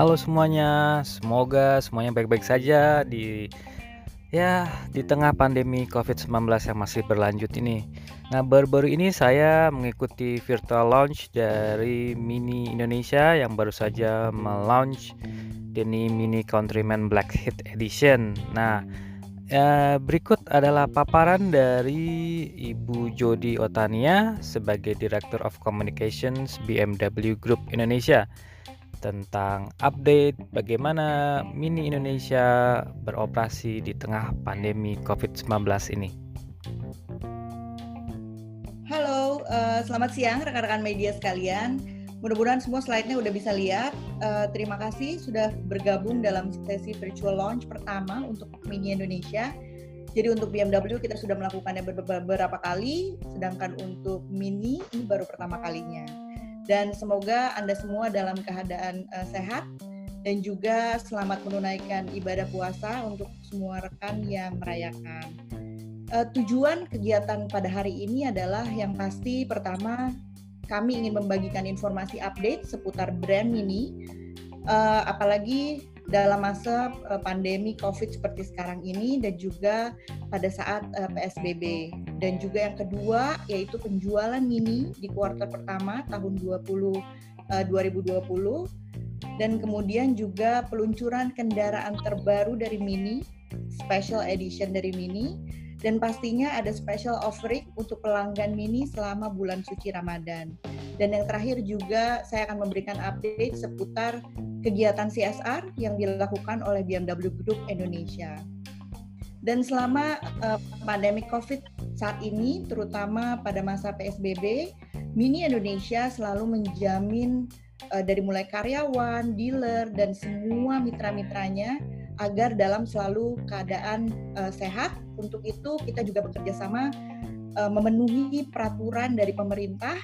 Halo semuanya, semoga semuanya baik-baik saja di ya di tengah pandemi COVID-19 yang masih berlanjut ini. Nah, baru-baru ini saya mengikuti virtual launch dari Mini Indonesia yang baru saja melaunch Denny Mini Countryman Black Hit Edition. Nah, ya, berikut adalah paparan dari Ibu Jody Otania sebagai Director of Communications BMW Group Indonesia tentang update bagaimana Mini Indonesia beroperasi di tengah pandemi COVID-19 ini. Halo, uh, selamat siang rekan-rekan media sekalian. Mudah-mudahan semua slide-nya udah bisa lihat. Uh, terima kasih sudah bergabung dalam sesi virtual launch pertama untuk Mini Indonesia. Jadi untuk BMW kita sudah melakukannya beberapa kali, sedangkan untuk Mini ini baru pertama kalinya dan semoga Anda semua dalam keadaan uh, sehat dan juga selamat menunaikan ibadah puasa untuk semua rekan yang merayakan. Uh, tujuan kegiatan pada hari ini adalah yang pasti pertama kami ingin membagikan informasi update seputar brand Mini, uh, apalagi dalam masa uh, pandemi COVID seperti sekarang ini dan juga pada saat eh, PSBB. Dan juga yang kedua yaitu penjualan mini di kuartal pertama tahun 20 uh, 2020 dan kemudian juga peluncuran kendaraan terbaru dari Mini, special edition dari Mini dan pastinya ada special offering untuk pelanggan Mini selama bulan suci Ramadan. Dan yang terakhir juga saya akan memberikan update seputar kegiatan CSR yang dilakukan oleh BMW Group Indonesia. Dan selama uh, pandemi COVID saat ini, terutama pada masa PSBB, Mini Indonesia selalu menjamin uh, dari mulai karyawan, dealer, dan semua mitra-mitranya agar dalam selalu keadaan uh, sehat. Untuk itu kita juga bekerja sama uh, memenuhi peraturan dari pemerintah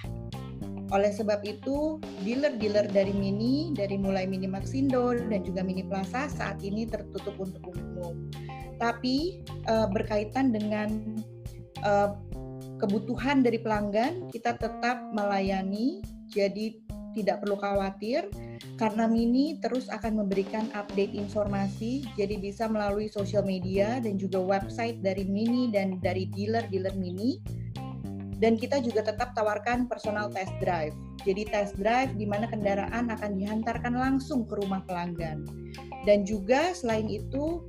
oleh sebab itu, dealer-dealer dari Mini, dari mulai Mini Maxindo dan juga Mini Plaza saat ini tertutup untuk umum. Tapi uh, berkaitan dengan uh, kebutuhan dari pelanggan, kita tetap melayani, jadi tidak perlu khawatir karena Mini terus akan memberikan update informasi, jadi bisa melalui sosial media dan juga website dari Mini dan dari dealer-dealer Mini dan kita juga tetap tawarkan personal test drive. Jadi test drive di mana kendaraan akan dihantarkan langsung ke rumah pelanggan. Dan juga selain itu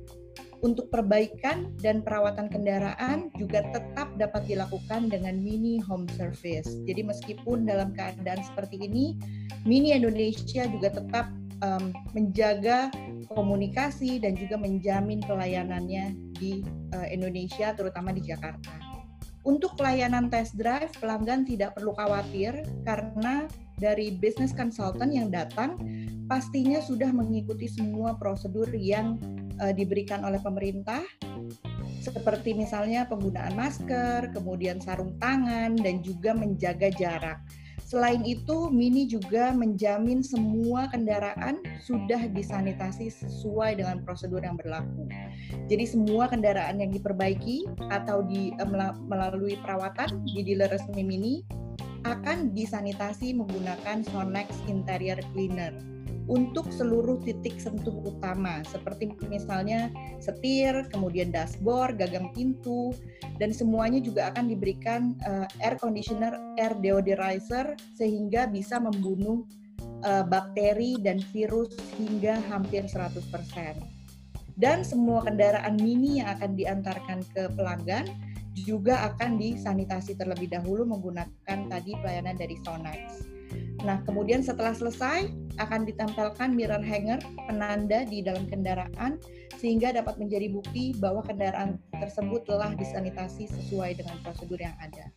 untuk perbaikan dan perawatan kendaraan juga tetap dapat dilakukan dengan mini home service. Jadi meskipun dalam keadaan seperti ini, Mini Indonesia juga tetap um, menjaga komunikasi dan juga menjamin pelayanannya di uh, Indonesia, terutama di Jakarta. Untuk pelayanan test drive, pelanggan tidak perlu khawatir karena dari business consultant yang datang pastinya sudah mengikuti semua prosedur yang uh, diberikan oleh pemerintah seperti misalnya penggunaan masker, kemudian sarung tangan dan juga menjaga jarak. Selain itu, Mini juga menjamin semua kendaraan sudah disanitasi sesuai dengan prosedur yang berlaku. Jadi semua kendaraan yang diperbaiki atau di, eh, melalui perawatan di dealer resmi Mini akan disanitasi menggunakan Sonex Interior Cleaner untuk seluruh titik sentuh utama seperti misalnya setir, kemudian dashboard, gagang pintu dan semuanya juga akan diberikan uh, air conditioner, air deodorizer sehingga bisa membunuh uh, bakteri dan virus hingga hampir 100%. Dan semua kendaraan mini yang akan diantarkan ke pelanggan juga akan disanitasi terlebih dahulu menggunakan tadi pelayanan dari Sonex. Nah, kemudian setelah selesai akan ditempelkan mirror hanger penanda di dalam kendaraan sehingga dapat menjadi bukti bahwa kendaraan tersebut telah disanitasi sesuai dengan prosedur yang ada.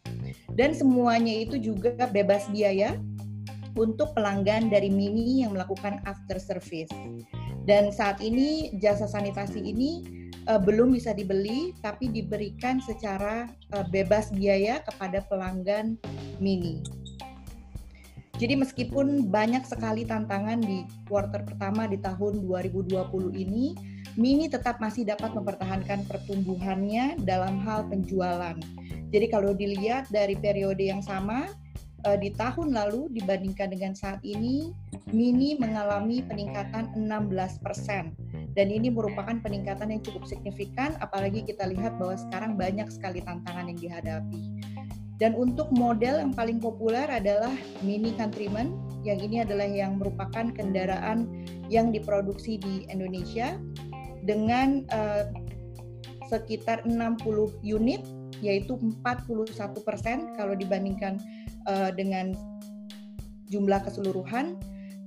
Dan semuanya itu juga bebas biaya untuk pelanggan dari Mini yang melakukan after service. Dan saat ini jasa sanitasi ini uh, belum bisa dibeli tapi diberikan secara uh, bebas biaya kepada pelanggan Mini. Jadi meskipun banyak sekali tantangan di kuartal pertama di tahun 2020 ini, Mini tetap masih dapat mempertahankan pertumbuhannya dalam hal penjualan. Jadi kalau dilihat dari periode yang sama, uh, di tahun lalu dibandingkan dengan saat ini, Mini mengalami peningkatan 16 persen. Dan ini merupakan peningkatan yang cukup signifikan, apalagi kita lihat bahwa sekarang banyak sekali tantangan yang dihadapi. Dan untuk model yang paling populer adalah Mini Countryman, yang ini adalah yang merupakan kendaraan yang diproduksi di Indonesia dengan uh, sekitar 60 unit, yaitu 41 persen kalau dibandingkan uh, dengan jumlah keseluruhan.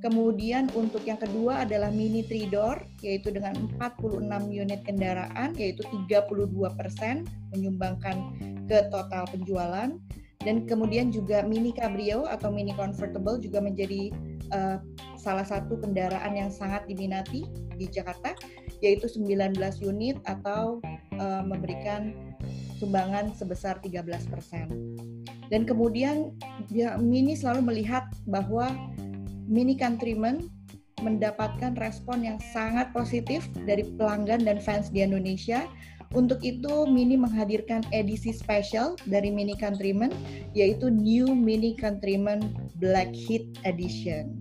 Kemudian untuk yang kedua adalah mini three door yaitu dengan 46 unit kendaraan yaitu 32 persen menyumbangkan ke total penjualan dan kemudian juga mini cabrio atau mini convertible juga menjadi uh, salah satu kendaraan yang sangat diminati di Jakarta yaitu 19 unit atau uh, memberikan sumbangan sebesar 13 persen. Dan kemudian ya, Mini selalu melihat bahwa Mini Countryman mendapatkan respon yang sangat positif dari pelanggan dan fans di Indonesia. Untuk itu, Mini menghadirkan edisi spesial dari Mini Countryman, yaitu New Mini Countryman Black Heat Edition.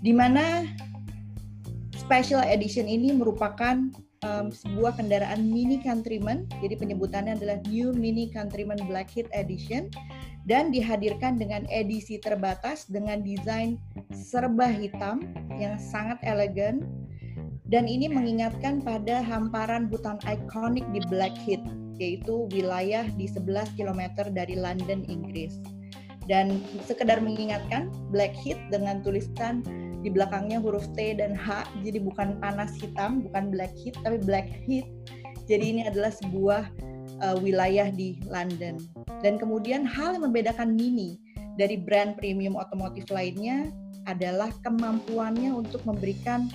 Di mana special edition ini merupakan um, sebuah kendaraan Mini Countryman, jadi penyebutannya adalah New Mini Countryman Black Heat Edition, dan dihadirkan dengan edisi terbatas dengan desain serba hitam yang sangat elegan dan ini mengingatkan pada hamparan hutan ikonik di Blackheath yaitu wilayah di 11 km dari London, Inggris. Dan sekedar mengingatkan Blackheath dengan tulisan di belakangnya huruf T dan H, jadi bukan panas hitam, bukan Blackheath, tapi Blackheath. Jadi ini adalah sebuah uh, wilayah di London. Dan kemudian hal yang membedakan Mini dari brand premium otomotif lainnya adalah kemampuannya untuk memberikan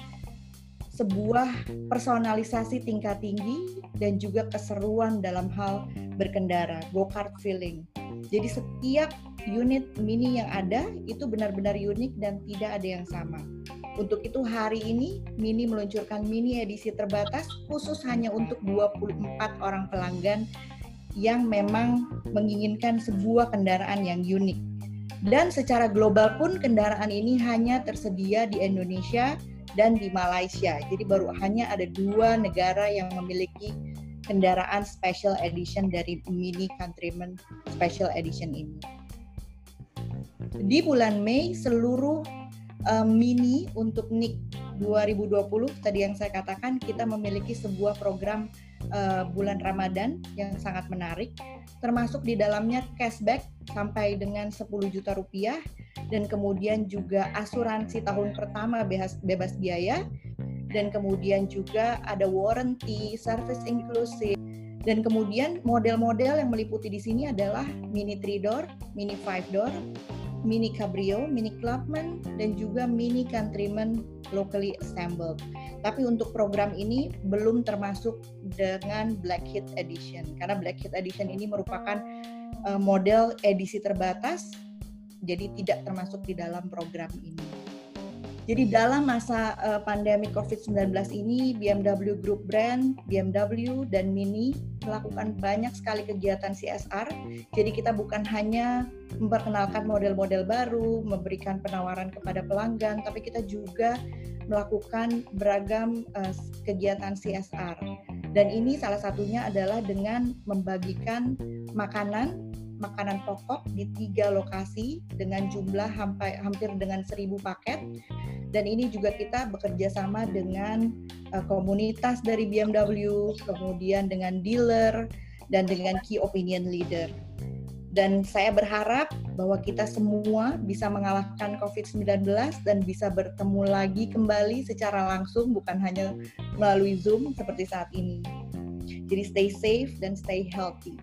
sebuah personalisasi tingkat tinggi dan juga keseruan dalam hal berkendara, go-kart feeling. Jadi setiap unit mini yang ada itu benar-benar unik dan tidak ada yang sama. Untuk itu hari ini Mini meluncurkan mini edisi terbatas khusus hanya untuk 24 orang pelanggan yang memang menginginkan sebuah kendaraan yang unik. Dan secara global pun kendaraan ini hanya tersedia di Indonesia dan di Malaysia. Jadi baru hanya ada dua negara yang memiliki kendaraan special edition dari Mini Countryman Special Edition ini. Di bulan Mei seluruh uh, mini untuk NIK 2020 tadi yang saya katakan kita memiliki sebuah program uh, bulan Ramadan yang sangat menarik. Termasuk di dalamnya cashback sampai dengan 10 juta rupiah. Dan kemudian juga asuransi tahun pertama bebas, bebas biaya. Dan kemudian juga ada warranty, service inclusive. Dan kemudian model-model yang meliputi di sini adalah mini 3 door, mini 5 door, Mini Cabrio, Mini Clubman, dan juga Mini Countryman locally assembled. Tapi untuk program ini belum termasuk dengan Black Hit Edition karena Black Hit Edition ini merupakan uh, model edisi terbatas, jadi tidak termasuk di dalam program ini. Jadi dalam masa uh, pandemi COVID-19 ini, BMW Group Brand, BMW dan Mini melakukan banyak sekali kegiatan CSR. Jadi kita bukan hanya memperkenalkan model-model baru, memberikan penawaran kepada pelanggan, tapi kita juga melakukan beragam uh, kegiatan CSR. Dan ini salah satunya adalah dengan membagikan makanan makanan pokok di tiga lokasi dengan jumlah hampir, hampir dengan seribu paket dan ini juga kita bekerja sama dengan uh, komunitas dari BMW kemudian dengan dealer dan dengan key opinion leader dan saya berharap bahwa kita semua bisa mengalahkan COVID-19 dan bisa bertemu lagi kembali secara langsung bukan hanya melalui Zoom seperti saat ini. Jadi stay safe dan stay healthy.